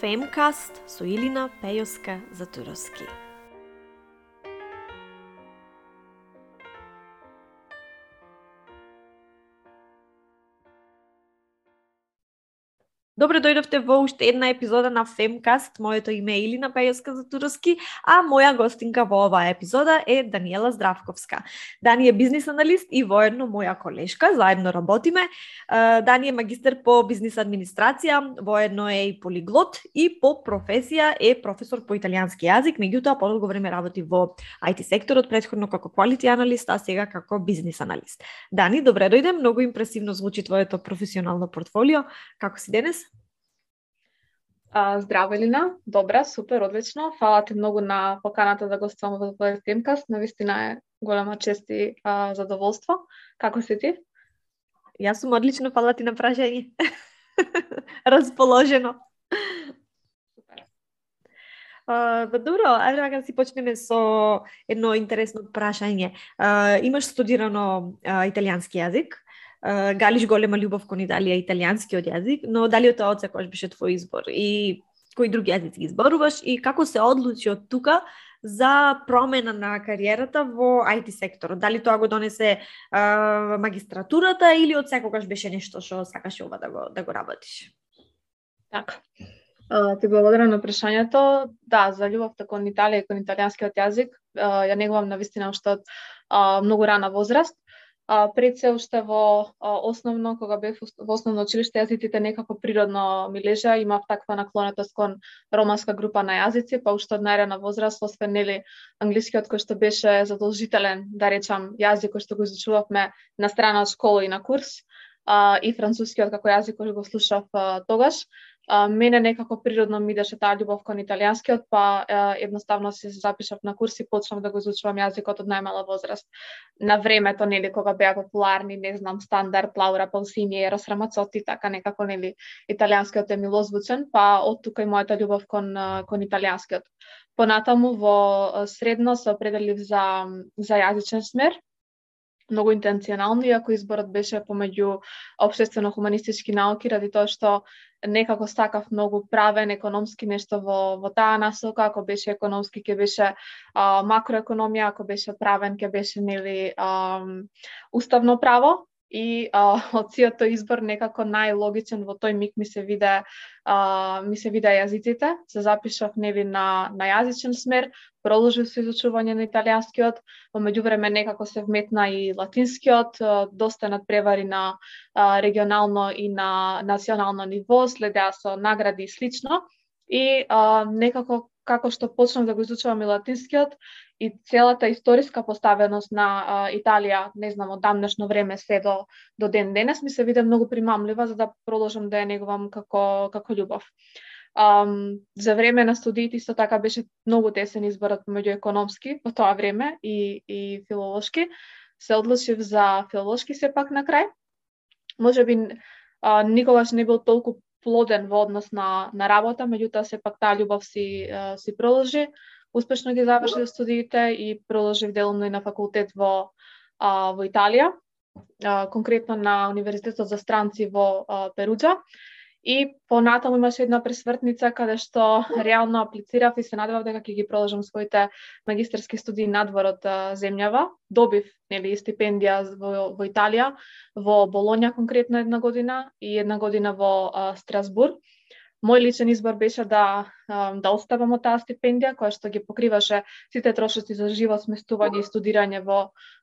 Femcast su ili na pejoska za turovski. Добре дојдовте во уште една епизода на Femcast. Моето име е Илина Пејовска за Затуровски, а моја гостинка во оваа епизода е Даниела Здравковска. Дани е бизнис аналист и воедно моја колешка, заедно работиме. Дани е магистер по бизнис администрација, воедно е и полиглот и по професија е професор по италијански јазик, меѓутоа подолго време работи во IT секторот, предходно како quality аналист, а сега како бизнис аналист. Дани, добре дојде, многу импресивно звучи твоето професионално портфолио. Како си денес? А, здраво, Елина. Добра, супер, одлично. Фала ти многу на поканата да гостувам во твојот темкаст. Навистина е голема чест и а, задоволство. Како си ти? Јас сум одлично, фала ти на прашање. Расположено. Супер. Uh, добро, ајде да си почнеме со едно интересно прашање. Uh, имаш студирано uh, италијански јазик, галиш голема љубов кон Италија и италијанскиот јазик, но дали тоа одсекош беше твој избор и кои други јазици ги и како се одлучи од тука за промена на кариерата во IT секторот? Дали тоа го донесе а, магистратурата или од секогаш беше нешто што сакаше ова да го да го работиш? Така. Uh, ти благодарам на прашањето. Да, за љубовта кон Италија и кон италијанскиот јазик, uh, ја негувам на вистина уште од uh, многу рана возраст а, пред се уште во а, основно, кога бев во основно училиште, јазиците некако природно ми лежа, имав таква наклонетост кон романска група на јазици, па уште од најрана возраст, освен нели англискиот кој што беше задолжителен, да речам, јазик кој што го изучувавме на страна од школа и на курс, а, и францускиот како јазик кој го слушав а, тогаш, а, мене некако природно ми идеше таа љубов кон италијанскиот, па а, едноставно се запишав на курс и почнав да го изучувам јазикот од најмала возраст. На времето, нели, кога беа популарни, не знам, стандард, Лаура Паусини, Ерос Рамацоти, така некако, нели, италијанскиот е милозвучен, па од тука и мојата љубов кон, кон италијанскиот. Понатаму во средно се определив за, за јазичен смер, многу интенционално, иако изборот беше помеѓу обштествено-хуманистички науки, ради тоа што некако стакав многу правен, економски нешто во, во таа насока, ако беше економски ќе беше а, макроекономија, ако беше правен ќе беше нели а, уставно право, и а, од тој избор некако најлогичен во тој миг ми се виде а, ми се виде јазиците, се запишав нели на на јазичен смер, продолжив со изучување на италијанскиот, во меѓувреме некако се вметна и латинскиот, доста надпревари на а, регионално и на национално ниво, следеа со награди и слично. И а, некако како што почнав да го изучувам и латинскиот и целата историска поставеност на а, Италија, не знам, од дамнешно време се до, до ден денес, ми се виде многу примамлива за да продолжам да ја неговам како, како љубов. Um, за време на студиите исто така беше многу тесен изборот помеѓу економски во тоа време и, и филолошки. Се одлучив за филолошки сепак на крај. Може би а, никогаш не бил толку плоден во однос на, на работа, меѓутоа сепак таа љубов си, си продолжи. Успешно ги завршив да студиите и продолжив делумно и на факултет во, во Италија, конкретно на Универзитетот за странци во Перуџа. И понатаму имаше една пресвртница каде што реално аплицирав и се надевав дека ќе ги продолжам своите магистерски студии надвор од земјава. Добив нели стипендија во, во Италија, во Болонја конкретно една година и една година во а, Страсбург. Мој личен избор беше да да оставам од таа стипендија која што ги покриваше сите трошоци за живот, сместување и студирање во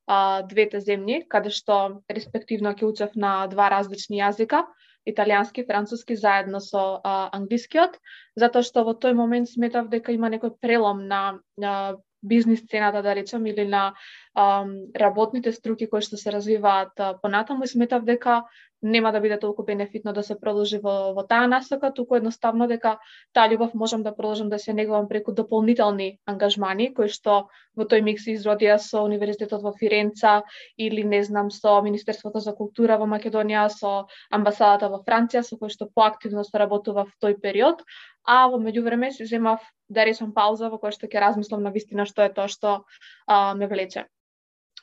а, двете земји, каде што респективно ќе учев на два различни јазика италијански, француски заедно со а, англискиот, затоа што во тој момент сметав дека има некој прелом на, на бизнис сцената, да речам, или на работните струки кои што се развиваат понатаму и сметав дека нема да биде толку бенефитно да се продолжи во, во таа насока, туку едноставно дека таа љубов можам да продолжам да се негувам преку дополнителни ангажмани кои што во тој микс изродија со Универзитетот во Фиренца или не знам со Министерството за култура во Македонија, со амбасадата во Франција со кој што поактивно соработува в тој период, а во меѓувреме се земав да речам пауза во која што ќе размислам на вистина што е тоа што а, ме влече.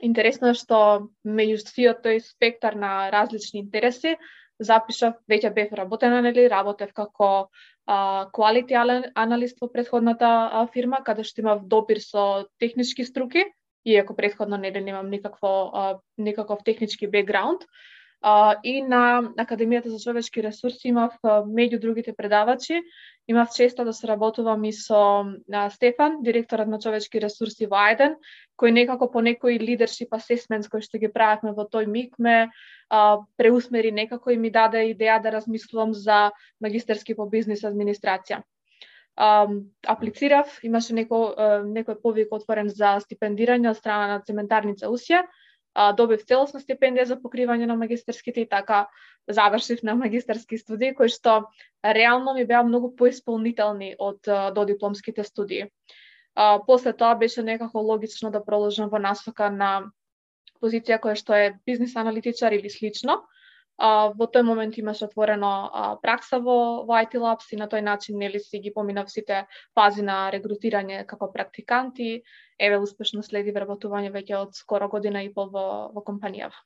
Интересно е што меѓу сиот тој спектар на различни интереси, запишав, веќе бев работена, нели, работев како quality аналист во предходната а, фирма, каде што имав допир со технички струки, иако предходно нели немам никакво а, никаков технички бекграунд. И на Академијата за човечки ресурси имав меѓу другите предавачи, имав честа да сработувам и со Стефан, директорот на човечки ресурси во Ајден, кој некако по некои лидершип assessments кој што ги правевме во тој миг ме преусмери некако и ми даде идеја да размислувам за магистерски по бизнис администрација. аплицирав, имаше некој, некој повик отворен за стипендирање од страна на цементарница Усија, а, добив целосна стипендија за покривање на магистерските и така завршив на магистерски студии кои што реално ми беа многу поисполнителни од додипломските студии. А, после тоа беше некако логично да продолжам во насока на позиција која што е бизнис аналитичар или слично, А, во тој момент имаше отворено а, пракса во, во IT Labs и на тој начин нели си ги поминав сите фази на регрутирање како практиканти. Еве успешно следи вработување веќе од скоро година и пол во, во компанијава.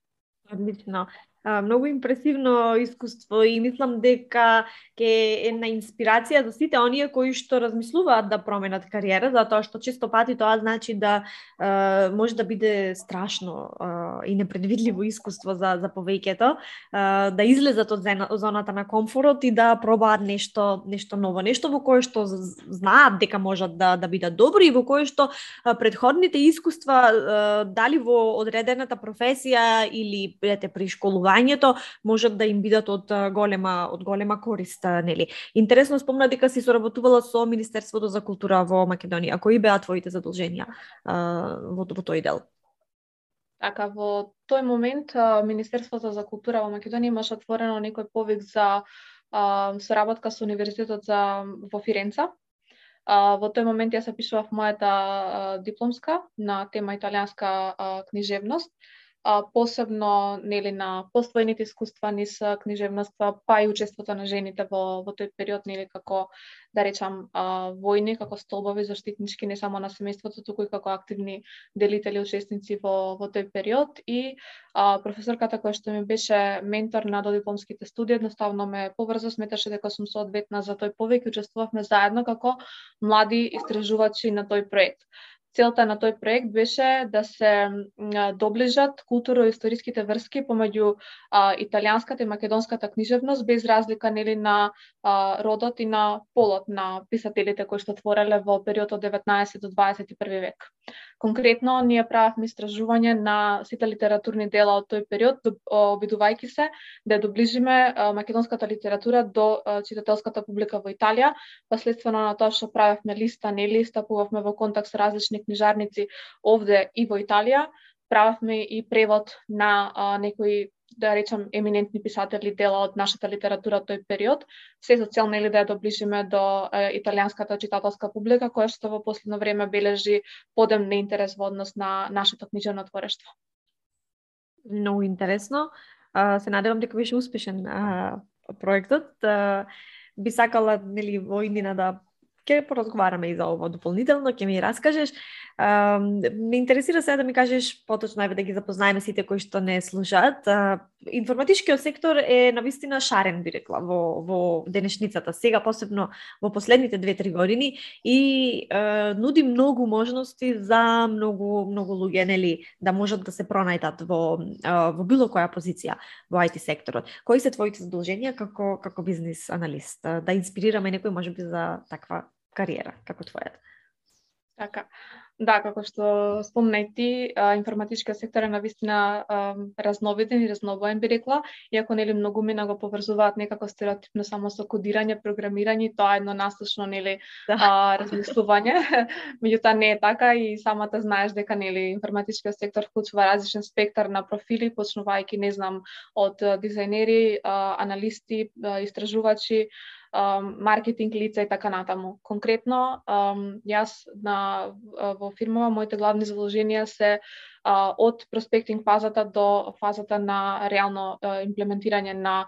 Одлично многу импресивно искуство и мислам дека ќе е на инспирација за сите оние кои што размислуваат да променат кариера, затоа што често пати тоа значи да а, може да биде страшно а, и непредвидливо искуство за за повеќето, да излезат од зоната на комфорот и да пробаат нешто нешто ново, нешто во кое што знаат дека можат да да бидат добри и во кое што предходните искуства дали во одредената професија или при школување образованието можат да им бидат од голема од голема корист, нели. Интересно спомна дека си соработувала со Министерството за култура во Македонија. Кои беа твоите задолженија во, во тој дел? Така, во тој момент Министерството за култура во Македонија имаше отворено некој повик за соработка со Универзитетот за во Фиренца. во тој момент јас пишував мојата дипломска на тема италијанска книжевност а, посебно нели на поствојните искуства низ книжевноста, па и учеството на жените во во тој период нели како да речам а, војни, како столбови заштитнички не само на семејството, туку и како активни делители учесници во во тој период. И а, професорката која што ми беше ментор на додипломските студии едноставно ме поврза, сметаше дека сум соодветна за тој повеќе учествувавме заедно како млади истражувачи на тој проект целта на тој проект беше да се доближат културо-историските врски помеѓу а, италијанската и македонската книжевност без разлика нели на а, родот и на полот на писателите кои што твореле во период од 19 до 21 век. Конкретно ние правевме истражување на сите литературни дела од тој период, обидувајќи се да доближиме македонската литература до читателската публика во Италија, последствено на тоа што правевме листа, нели стапувавме во контакт со различни книжарници овде и во Италија. Прававме и превод на а, некои да речам еминентни писатели дела од нашата литература тој период, се за цел нели да ја доближиме до е, италијанската читателска публика која што во последно време бележи подем неинтерес во однос на нашето книжевно творештво. Многу интересно. А, се надевам дека беше успешен а, проектот. А, би сакала нели во иднина да ќе поразговараме и за ово дополнително, ќе ми раскажеш. ме интересира сега да ми кажеш поточно ајде да ги запознаеме сите кои што не слушаат. информатичкиот сектор е навистина шарен би рекла во во денешницата. Сега посебно во последните 2-3 години и е, нуди многу можности за многу многу луѓе нели да можат да се пронајдат во во било која позиција во IT секторот. Кои се твоите задолженија како како бизнис аналист? Да инспирираме некој можеби за таква кариера како твојата? Така. Да, како што спомна и ти, информатичкиот сектор е навистина разновиден и разнобоен би рекла, иако нели многу мина го поврзуваат некако стереотипно само со кодирање, програмирање, тоа е едно насочно нели да. а, размислување. Меѓутоа не е така и самата знаеш дека нели информатичкиот сектор вклучува различен спектар на профили, почнувајќи не знам од дизајнери, аналисти, истражувачи, маркетинг лица и така натаму. Конкретно, јас на, во фирмава, моите главни задолженија се од проспектинг фазата до фазата на реално имплементирање на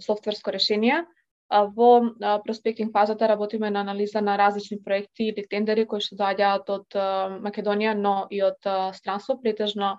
софтверско решение. Во проспектинг фазата работиме на анализа на различни проекти или тендери кои што доаѓаат од Македонија, но и од странство, претежно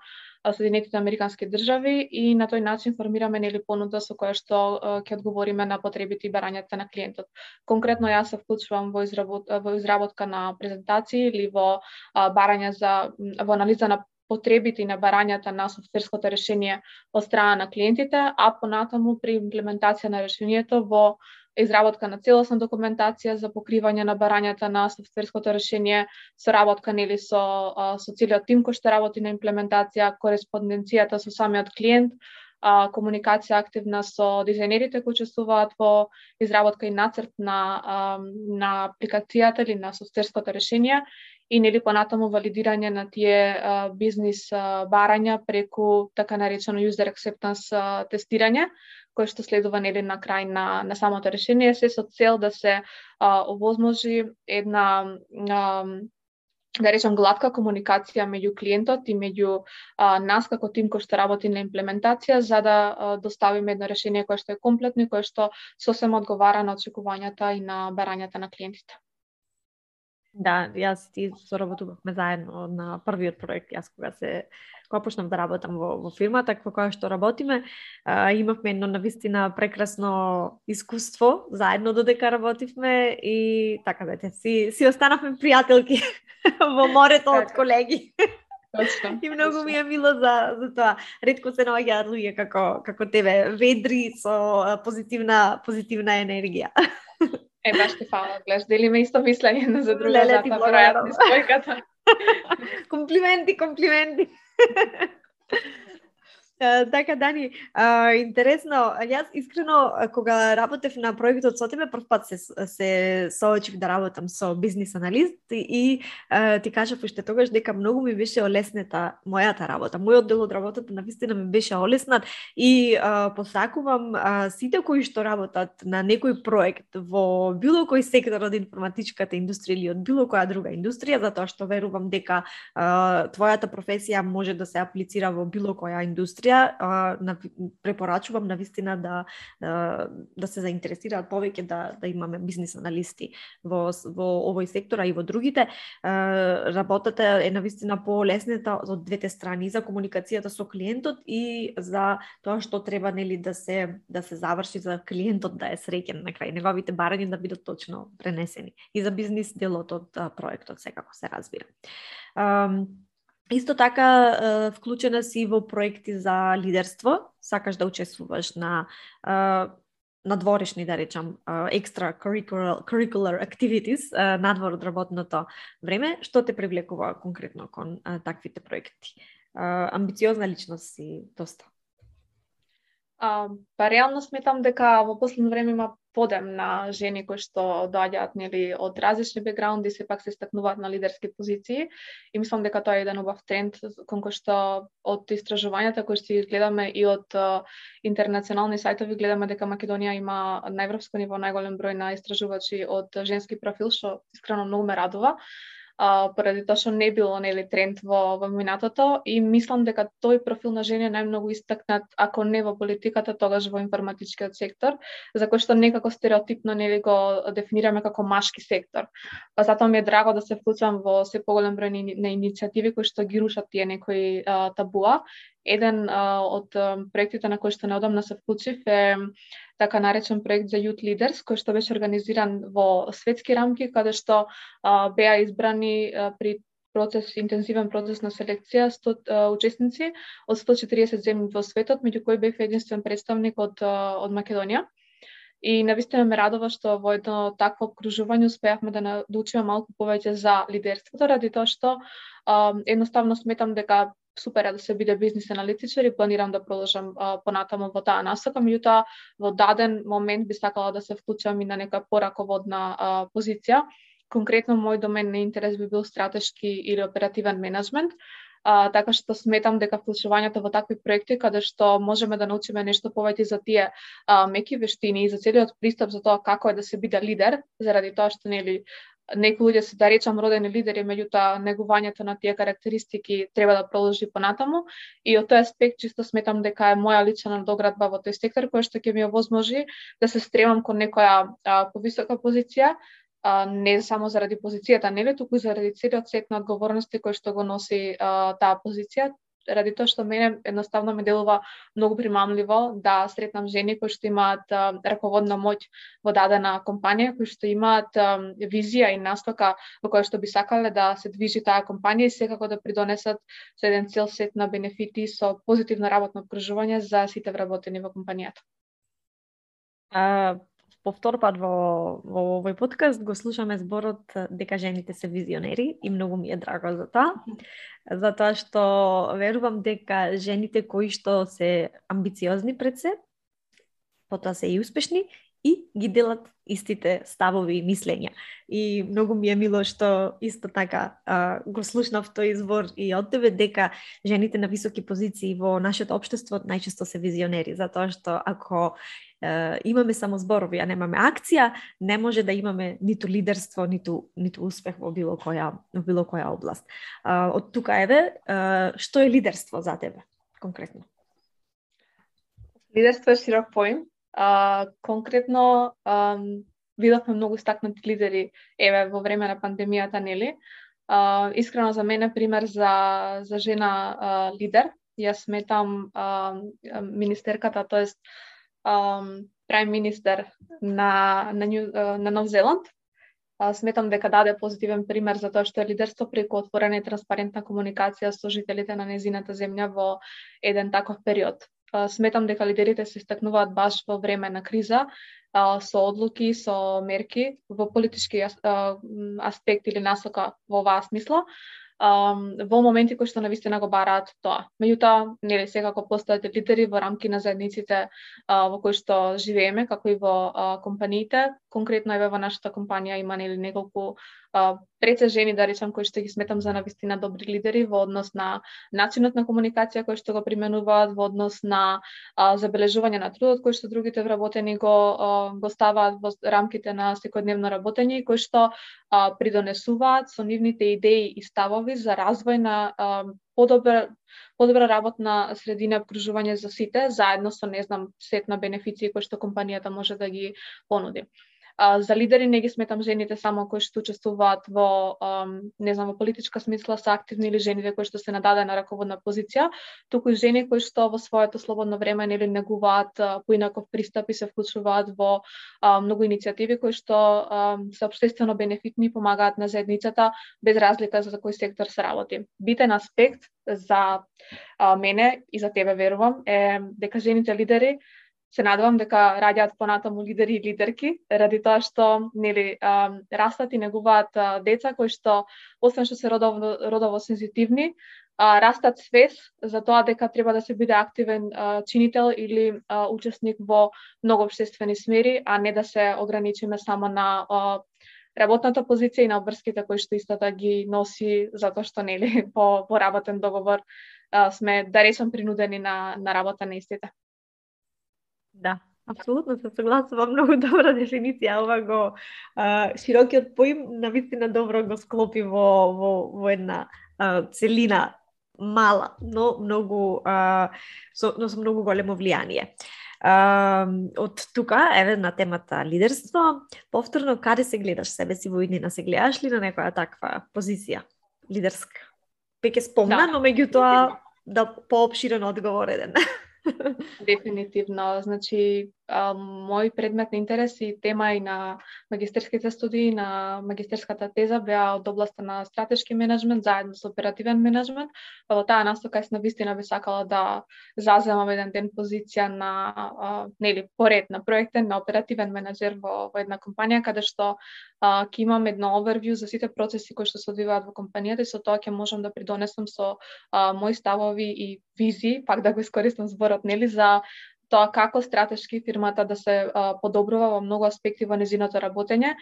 Соединетите Американски држави и на тој начин формираме нели понуда со која што ќе одговориме на потребите и барањата на клиентот. Конкретно јас се вклучувам во, изработ, во изработка на презентации или во барања за во анализа на потребите и на барањата на софтверското решение од страна на клиентите, а понатаму при имплементација на решението во изработка на целосна документација за покривање на барањата на софтверското решение, соработка нели со со целиот тим кој што работи на имплементација, кореспонденцијата со самиот клиент, а, комуникација активна со дизајнерите кои учествуваат во изработка и нацрт на а, на апликацијата или на софтверското решение и нели понатаму валидирање на тие а, бизнис а, барања преку така наречено user acceptance а, тестирање кое што следува нели на крај на, на самото решение се со цел да се а, овозможи една а, да речам гладка комуникација меѓу клиентот и меѓу а, нас како тим кој што работи на имплементација за да а, доставиме едно решение кое што е комплетно и кое што сосема одговара на очекувањата и на барањата на клиентите. Да, јас ти соработувавме заедно на првиот проект, јас кога се кога почнав да работам во, во фирмата во која што работиме, а, имавме едно навистина прекрасно искуство, заедно додека работивме и така да си, си останавме пријателки во морето од така. колеги. Точно. И многу ми е мило за за тоа. Ретко се наоѓаат луѓе како како тебе, ведри со позитивна позитивна енергија. E, baš ti fajn, gledaš, delimo isto mišljenje na zadruge. Le, le, ti moramo. Komplimenti, komplimenti. така, Дани, а, интересно, јас искрено, кога работев на проектот со тебе, прв пат се, се соочив да работам со бизнис аналист и а, ти кажав уште тогаш дека многу ми беше олеснета мојата работа. Мојот дел од работата на вистина ми беше олеснат и а, посакувам а, сите кои што работат на некој проект во било кој сектор од информатичката индустрија или од било која друга индустрија, затоа што верувам дека а, твојата професија може да се аплицира во било која индустрија индустрија, а, на, препорачувам на вистина да, да, да се заинтересираат повеќе да, да имаме бизнис аналисти во, во овој сектор, а и во другите. А, работата е на вистина полесната од двете страни, за комуникацијата со клиентот и за тоа што треба нели да се да се заврши за клиентот да е среќен на крај, неговите барања да бидат точно пренесени и за бизнис делот од проектот секако се разбира. Um, Исто така, вклучена си во проекти за лидерство, сакаш да учествуваш на надворешни, да речам, екстра curricular, curricular activities надвор од работното време, што те привлекува конкретно кон таквите проекти? Амбициозна личност си доста. А, па реално сметам дека во последно време има подем на жени кои што доаѓаат нели од различни бекграунди се пак се стакнуваат на лидерски позиции. И мислам дека тоа е еден убав тренд кон кој што од истражувањата кои што гледаме и од интернационални сајтови гледаме дека Македонија има на европско ниво најголем број на истражувачи од женски профил што искрено многу ме радува а, поради тоа што не било нели тренд во во минатото и мислам дека тој профил на жени е најмногу истакнат ако не во политиката, тогаш во информатичкиот сектор, за кој што некако стереотипно нели го дефинираме како машки сектор. Па затоа ми е драго да се вклучам во се поголем број на иницијативи кои што ги рушат тие некои а, табуа еден а, од а, проектите на кој што неодамна се вклучив е така наречен проект за Youth Leaders, кој што беше организиран во светски рамки, каде што а, беа избрани а, при процес, интензивен процес на селекција 100 а, учесници од 140 земји во светот, меѓу кои бев единствен представник од, од Македонија. И навистина ме радува што во едно такво обкружување успеавме да научиме малку повеќе за лидерството, ради тоа што а, едноставно сметам дека супер е да се биде бизнис аналитичар и планирам да продолжам а, понатаму во таа насока, меѓутоа во даден момент би сакала да се вклучам и на нека пораководна а, позиција. Конкретно мој домен на интерес би бил стратешки или оперативен менеджмент, а, така што сметам дека вклучувањето во такви проекти каде што можеме да научиме нешто повеќе за тие а, меки вештини и за целиот пристап за тоа како е да се биде лидер, заради тоа што нели некои луѓе се да речам родени лидери, меѓутоа негувањето на тие карактеристики треба да продолжи понатаму. И од тој аспект чисто сметам дека е моја лична доградба во тој сектор кој што ќе ми овозможи да се стремам кон некоја а, повисока позиција, а, не само заради позицијата, нели, туку и заради целиот сет на одговорности кој што го носи а, таа позиција, ради тоа што мене едноставно ме делува многу примамливо да сретнам жени кои што имаат раководна моќ во дадена компанија, кои што имаат визија и настока во која што би сакале да се движи таа компанија и секако да придонесат со еден цел сет на бенефити со позитивно работно обкружување за сите вработени во компанијата. А, по втор пат во, во овој подкаст го слушаме зборот дека жените се визионери и многу ми е драго за тоа. Затоа што верувам дека жените кои што се амбициозни пред се, потоа се и успешни и ги делат истите ставови и мислења. И многу ми е мило што исто така а, го слушнав тој избор и од тебе дека жените на високи позиции во нашето општество најчесто се визионери, затоа што ако имаме само зборови, а немаме акција, не може да имаме ниту лидерство, ниту ниту успех во било која во било која област. од тука еве, што е лидерство за тебе конкретно? Лидерство е широк поим. А, конкретно а, видовме многу стакнати лидери еве во време на пандемијата, нели? А, искрено за мене пример за за жена а, лидер. Јас сметам а, министерката, тоест прайм министер на, на, на Нов Зеланд. Сметам дека даде позитивен пример за тоа што е лидерство преку отворена и транспарентна комуникација со жителите на незината земја во еден таков период. Сметам дека лидерите се истакнуваат баш во време на криза, со одлуки, со мерки во политички аспект или насока во оваа смисла, во моменти кои што навистина го бараат тоа. Меѓутоа, нели секако постојат лидери во рамки на заедниците а, во кои што живееме, како и во а, компаниите. Конкретно еве во нашата компанија има нели неколку преце жени, да речам, кои што ги сметам за навистина добри лидери во однос на начинот на комуникација кој што го применуваат, во однос на а, забележување на трудот кој што другите вработени го, а, го ставаат во рамките на секојдневно работење и кој што а, придонесуваат со нивните идеи и ставови за развој на а, подобра подобра работна средина обкружување за сите, заедно со не знам сет на бенефиции кои што компанијата може да ги понуди. А, за лидери не ги сметам жените само кои што учествуваат во не знам во политичка смисла се активни или жените кои што се на дадена раководна позиција, туку и жени кои што во своето слободно време нели негуваат поинаков пристап и се вклучуваат во а, многу иницијативи кои што а, се општествено бенефитни и помагаат на заедницата без разлика за кој сектор се работи. Битен аспект за а, мене и за тебе верувам е дека жените лидери се надевам дека раѓаат понатаму лидери и лидерки, ради тоа што нели растат и негуваат деца кои што освен што се родово, родово сензитивни, растат свес за тоа дека треба да се биде активен чинител или учесник во многу обществени смери, а не да се ограничиме само на работната позиција и на обврските кои што истата така ги носи затоа што нели по, по работен договор сме да речам принудени на на работа на истите. Да, апсолутно се согласувам, многу добра дефиниција. Ова го а, широкиот поим на вистина добро го склопи во, во, во една а, целина мала, но многу а, со, но со многу големо влијание. А, од тука, еве на темата лидерство, повторно каде се гледаш себе си во иднина? Се гледаш ли на некоја таква позиција лидерска? Пеќе спомна, да, но меѓутоа да поопширен одговор еден. Дефинитивно. Значи, а, мој предмет на интерес и тема и на магистерските студии, на магистерската теза беа од областа на стратешки менеджмент заедно со оперативен менеджмент. Па во таа насока јас навистина би сакала да заземам еден ден позиција на а, нели поред на проектен на оперативен менеджер во, во една компанија каде што а, ќе имам едно овервју за сите процеси кои што се одвиваат во компанијата и со тоа ќе можам да придонесам со а, мои ставови и визии, пак да го искористам зборот нели за тоа како стратешки фирмата да се а, подобрува во многу аспекти во незиното работење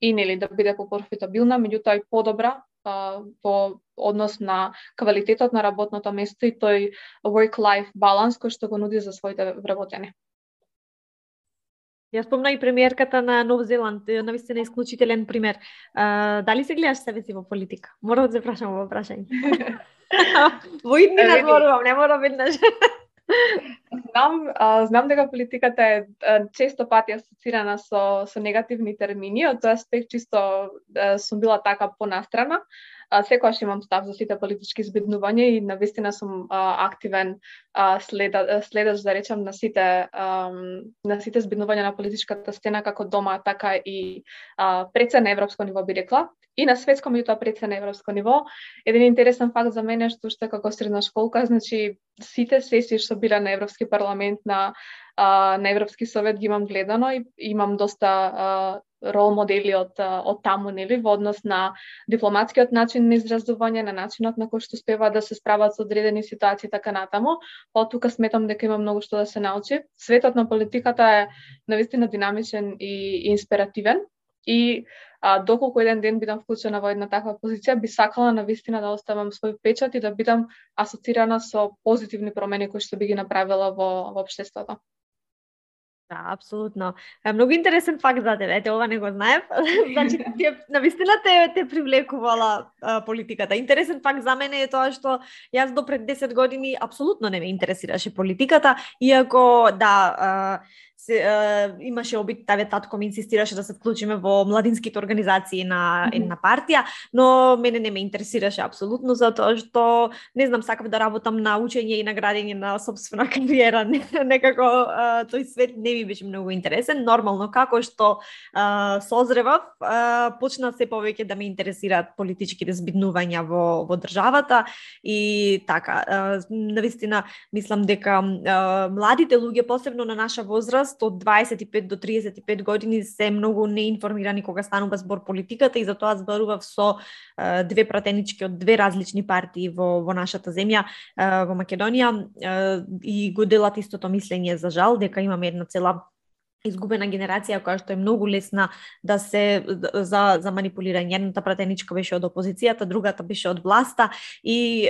и нели да биде попрофитабилна, меѓутоа и подобра а, во однос на квалитетот на работното место и тој work-life баланс кој што го нуди за своите вработени. Ја спомна и премиерката на Нов Зеланд, навистина исклучителен пример. А, дали се гледаш себе си во политика? Мора да се прашам во прашање. во идни надворувам, не мора веднаш. Знам, а, знам дека политиката е а, често пати асоцирана со, со негативни термини, од тој аспект чисто а, сум била така понастрана. А, секогаш имам став за сите политички збиднувања и навистина сум а, активен а, следа, следач, да речам, на сите, а, на сите збиднувања на политичката сцена, како дома, така и а, пред се на европско ниво би рекла и на светско меѓутоа пред се на европско ниво. Еден интересен факт за мене што што како средна школка, значи сите сесии што била на Европски парламент, на а, на Европски совет ги имам гледано и имам доста а, рол модели од од таму нели во однос на дипломатскиот начин на изразување, на начинот на кој што спева да се справат со одредени ситуации така натаму. Па тука сметам дека има многу што да се научи. Светот на политиката е навистина динамичен и инспиративен и а, доколку еден ден бидам вклучена во една таква позиција, би сакала на вистина да оставам свој печат и да бидам асоцирана со позитивни промени кои што би ги направила во, во обштеството. Да, апсолутно. Е многу интересен факт за тебе, ете ова не го знаев. значи ти на вистина те те привлекувала а, политиката. Интересен факт за мене е тоа што јас до пред 10 години апсолутно не ме интересираше политиката, иако да а, се, е, имаше обид, таве татко ми инсистираше да се вклучиме во младинските организации на една партија, но мене не ме интересираше апсолутно затоа што не знам сакав да работам на учење и на градење на собствена кариера. Некако е, тој свет не ми беше многу интересен. Нормално како што е, созревав, е, почна се повеќе да ме интересираат политичките збиднувања во во државата и така, е, навистина мислам дека е, младите луѓе посебно на наша возраст возраст од 25 до 35 години се многу неинформирани кога станува збор политиката и затоа зборував со е, две пратенички од две различни партии во, во нашата земја, е, во Македонија е, и го делат истото мислење за жал дека имаме една цела изгубена генерација која што е многу лесна да се да, за за манипулирање. Едната пратеничка беше од опозицијата, другата беше од власта и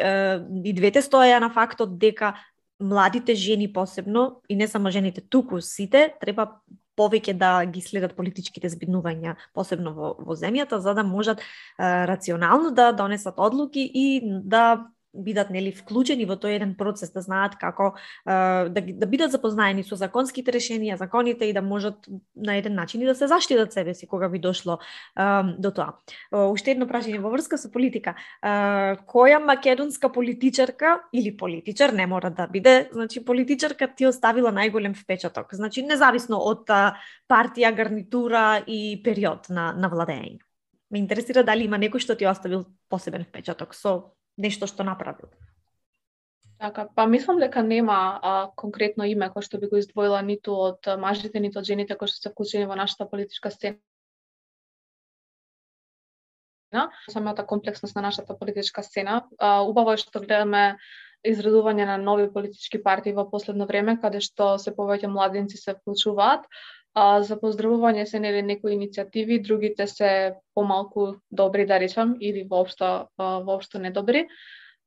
и двете стоеа на фактот дека младите жени посебно, и не само жените, туку сите, треба повеќе да ги следат политичките збиднувања, посебно во, во земјата, за да можат е, рационално да донесат одлуки и да бидат нели вклучени во тој еден процес, да знаат како да, да бидат запознаени со законските решенија, законите и да можат на еден начин и да се заштитат себе си кога би дошло до тоа. Уште едно прашање во врска со политика. Која македонска политичарка или политичар не мора да биде, значи политичарка ти оставила најголем впечаток, значи независно од партија, гарнитура и период на на владење. Ме интересира дали има некој што ти оставил посебен впечаток со нешто што направил. Така, па мислам дека нема а, конкретно име кој што би го издвоила ниту од мажите, ниту од жените кои што се вклучени во нашата политичка сцена. Самата комплексност на нашата политичка сцена. А, убаво е што гледаме изредување на нови политички партии во последно време, каде што се повеќе младенци се вклучуваат. А, за поздравување се нели некои иницијативи, другите се помалку добри да речам или воопшто воопшто недобри.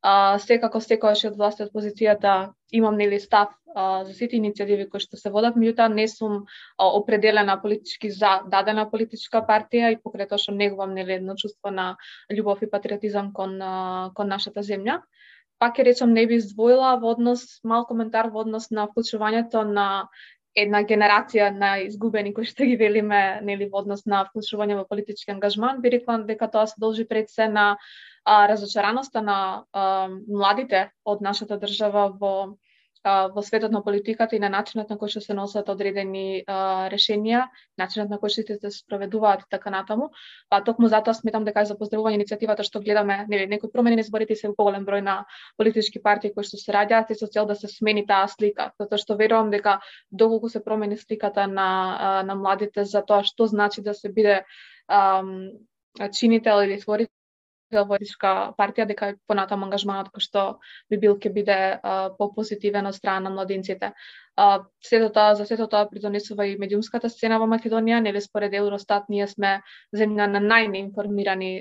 А, секако секогаш од власт од позицијата имам нели став а, за сите иницијативи кои што се водат, меѓутоа не сум а, определена политички за дадена политичка партија и покрај тоа што негувам нели едно чувство на љубов и патриотизам кон а, кон нашата земја. Пак ќе речам не би издвоила во однос мал коментар во однос на вклучувањето на една генерација на изгубени кои што ги велиме нели во однос на вклучување во политички ангажман, би рекла дека тоа се должи пред се на а, разочараноста на а, младите од нашата држава во во светот на политиката и на начинот на кој што се носат одредени а, решенија, начинот на кој што се спроведуваат и така натаму. Па токму затоа сметам дека е за поздравување иницијативата што гледаме нели некои промени на изборите се поголем број на политички партии кои што се раѓаат и со цел да се смени таа слика, затоа што верувам дека доколку се промени сликата на на младите за тоа што значи да се биде ам, чинител или творител политичка партија дека понатаму ангажманот кој што би бил ќе биде попозитивен од страна на младинците. А, сето тоа, за сето тоа придонесува и медиумската сцена во Македонија, нели според Евростат ние сме земја на најнеинформирани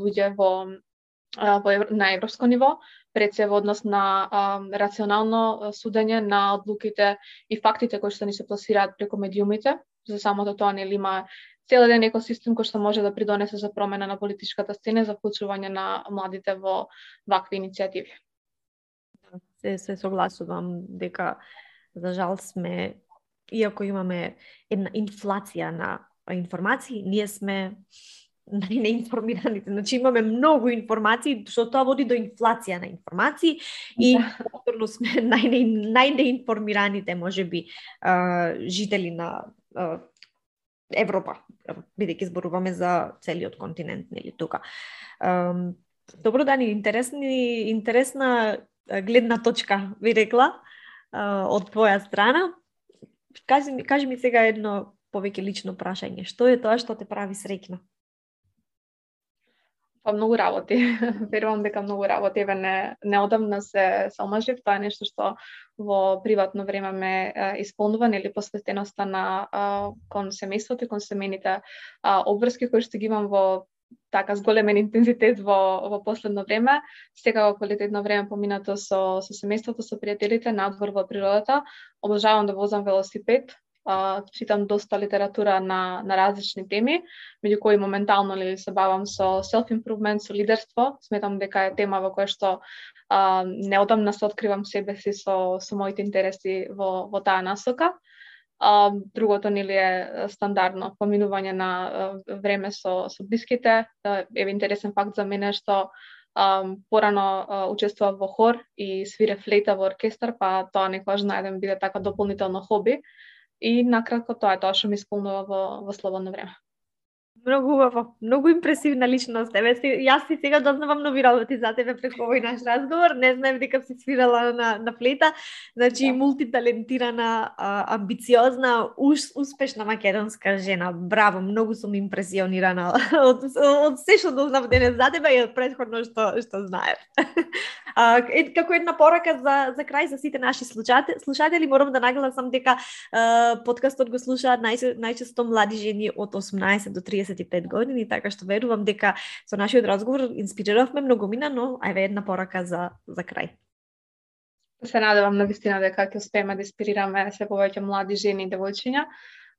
луѓе во во на европско ниво, пред се во однос на а, рационално судење на одлуките и фактите кои што ни се пласираат преку медиумите. За самото тоа нели има цел еден екосистем кој што може да придонесе за промена на политичката сцена за вклучување на младите во вакви иницијативи. Се, се согласувам дека За жал сме, иако имаме една инфлација на информации, ние сме најнеинформираните. Значи имаме многу информации, што тоа води до инфлација на информации и повторно сме најнеинформираните, може би, жители на Европа, бидејќи зборуваме за целиот континент, нели тука. Добро Дани, интересни, интересна гледна точка, ви рекла, од твоја страна. Кажи ми, кажи ми сега едно повеќе лично прашање. Што е тоа што те прави среќна? Па многу работи. Верувам дека многу работи. Еве не неодамна се омажив, тоа е нешто што во приватно време ме исполнува или посветеноста на кон семејството и кон семејните обврски кои што ги имам во така зголемен интензитет во во последно време. Секако квалитетно време поминато со со семејството, со пријателите надвор во природата. Обожавам да возам велосипед, а, читам доста литература на, на различни теми, меѓу кои моментално ли се бавам со self-improvement, со лидерство. Сметам дека е тема во која што а, неодамна се откривам себе си со, со моите интереси во, во таа насока. А, другото нели е стандардно поминување на а, време со, со блиските. е интересен факт за мене што Um, порано uh, учествував во хор и свире флейта во оркестар, па тоа некојаш најден биде така дополнително хоби. И накратко тоа е тоа што ми исполнува во, во слободно време. Многу убаво, многу импресивна личност. Еве, јас си сега дознавам нови работи за тебе преку овој наш разговор. Не знаев дека си свирала на, на флейта. Значи, да. мултиталентирана, амбициозна, уш, успешна македонска жена. Браво, многу сум импресионирана од, од се што дознав денес за тебе и од предходно што, што знаев. А, е, како една порака за, за крај за сите наши слушатели, слушатели морам да нагласам дека подкастот го слушаат нај, најчесто млади жени од 18 до 30 25 години, така што верувам дека со нашиот разговор инспириравме многумина, но ајде една порака за, за крај. Се надевам на вистина дека ќе успееме да инспирираме се повеќе млади жени и девојчиња.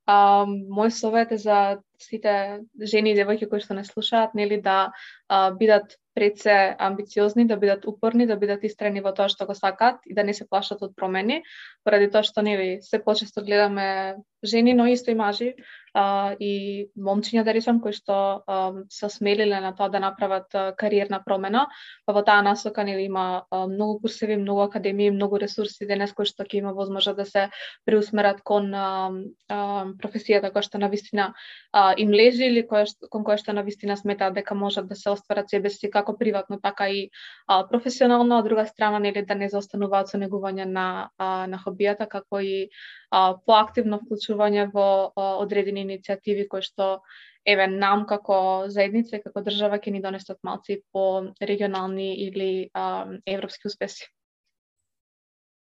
А, мој совет е за сите жени и девојки кои што не слушаат, нели да а, бидат пред се амбициозни, да бидат упорни, да бидат истрени во тоа што го сакаат и да не се плашат од промени, поради тоа што нели се почесто гледаме жени, но исто и мажи а, и момчиња да речам кои што а, се смелиле на тоа да направат а, кариерна промена, па во таа насока нели има а, многу курсеви, многу академии, многу ресурси денес кои што ќе има возможност да се преусмерат кон а, а, професијата која што на вистина а, им лежи или која што, кон која што на вистина сметаат дека можат да се остварат себе си како приватно, така и а, професионално, од друга страна нели да не заостануваат со негување на а, на хобијата како и а, поактивно вклучување во а, одредени иницијативи кои што еве нам како заедница и како држава ќе ни донесат малци по регионални или а, европски успеси.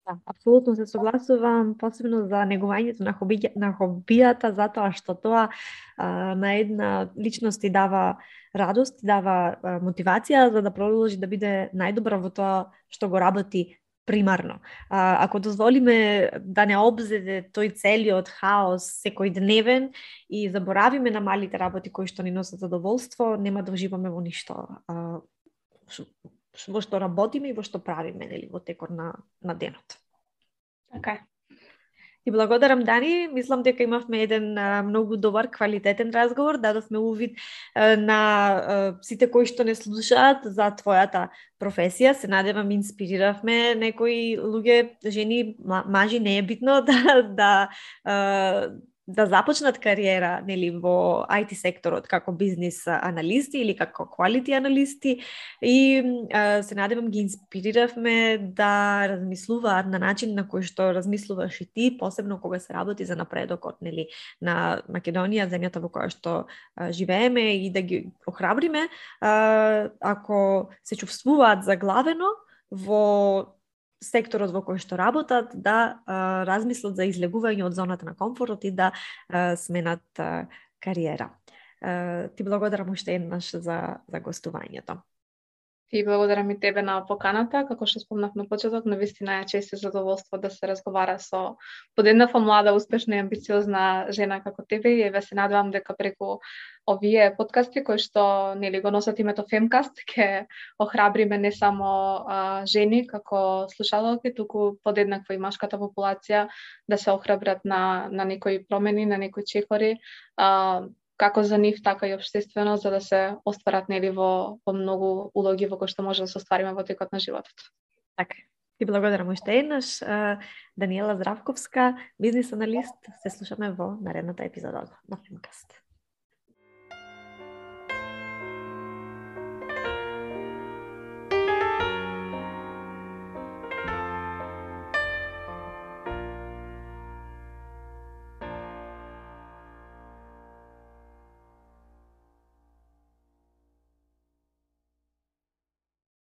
Да, апсолутно се согласувам, посебно за негувањето на, хоби, на хобијата, затоа што тоа а, на една личност ти дава радост, дава а, мотивација за да продолжи да биде најдобра во тоа што го работи примарно. А, ако дозволиме да не обзеде тој целиот хаос секој дневен и заборавиме на малите работи кои што ни носат задоволство, нема да уживаме во ништо. А, во што работиме и во што правиме нели во текот на на денот. Така okay. Ти благодарам, Дани. Мислам дека имавме еден а, многу добар, квалитетен разговор. Дадовме увид а, на а, сите кои што не слушаат за твојата професија. Се надевам, инспириравме некои луѓе, жени, мажи, не е битно да, да да започнат кариера нели во IT секторот како бизнис аналисти или како quality аналисти. И а, се надевам ги инспириравме да размислуваат на начин на кој што размислуваш и ти, посебно кога се работи за напредокот нели на Македонија, земјата во која што а, живееме и да ги охрабриме. А, ако се чувствуваат заглавено во секторот во кој што работат да а, размислат за излегување од зоната на комфортот и да а, сменат а, кариера. А, ти благодарам уште еднаш за, за гостувањето. Ти благодарам и тебе на поканата, како што спомнав на почеток, на вистина е чест и задоволство да се разговара со подеднаква млада, успешна и амбициозна жена како тебе и еве се надевам дека преку овие подкасти кои што нели го носат името Femcast ќе охрабриме не само а, жени како слушалки, туку подеднакво и машката популација да се охрабрат на на некои промени, на некои чекори, а, како за нив, така и обштествено, за да се остварат нели во, во многу улоги во кои што може да се оствариме во текот на животот. Така. Ти благодарам уште еднаш. Даниела Здравковска, бизнес аналист. Се слушаме во наредната епизода на Филмкаст.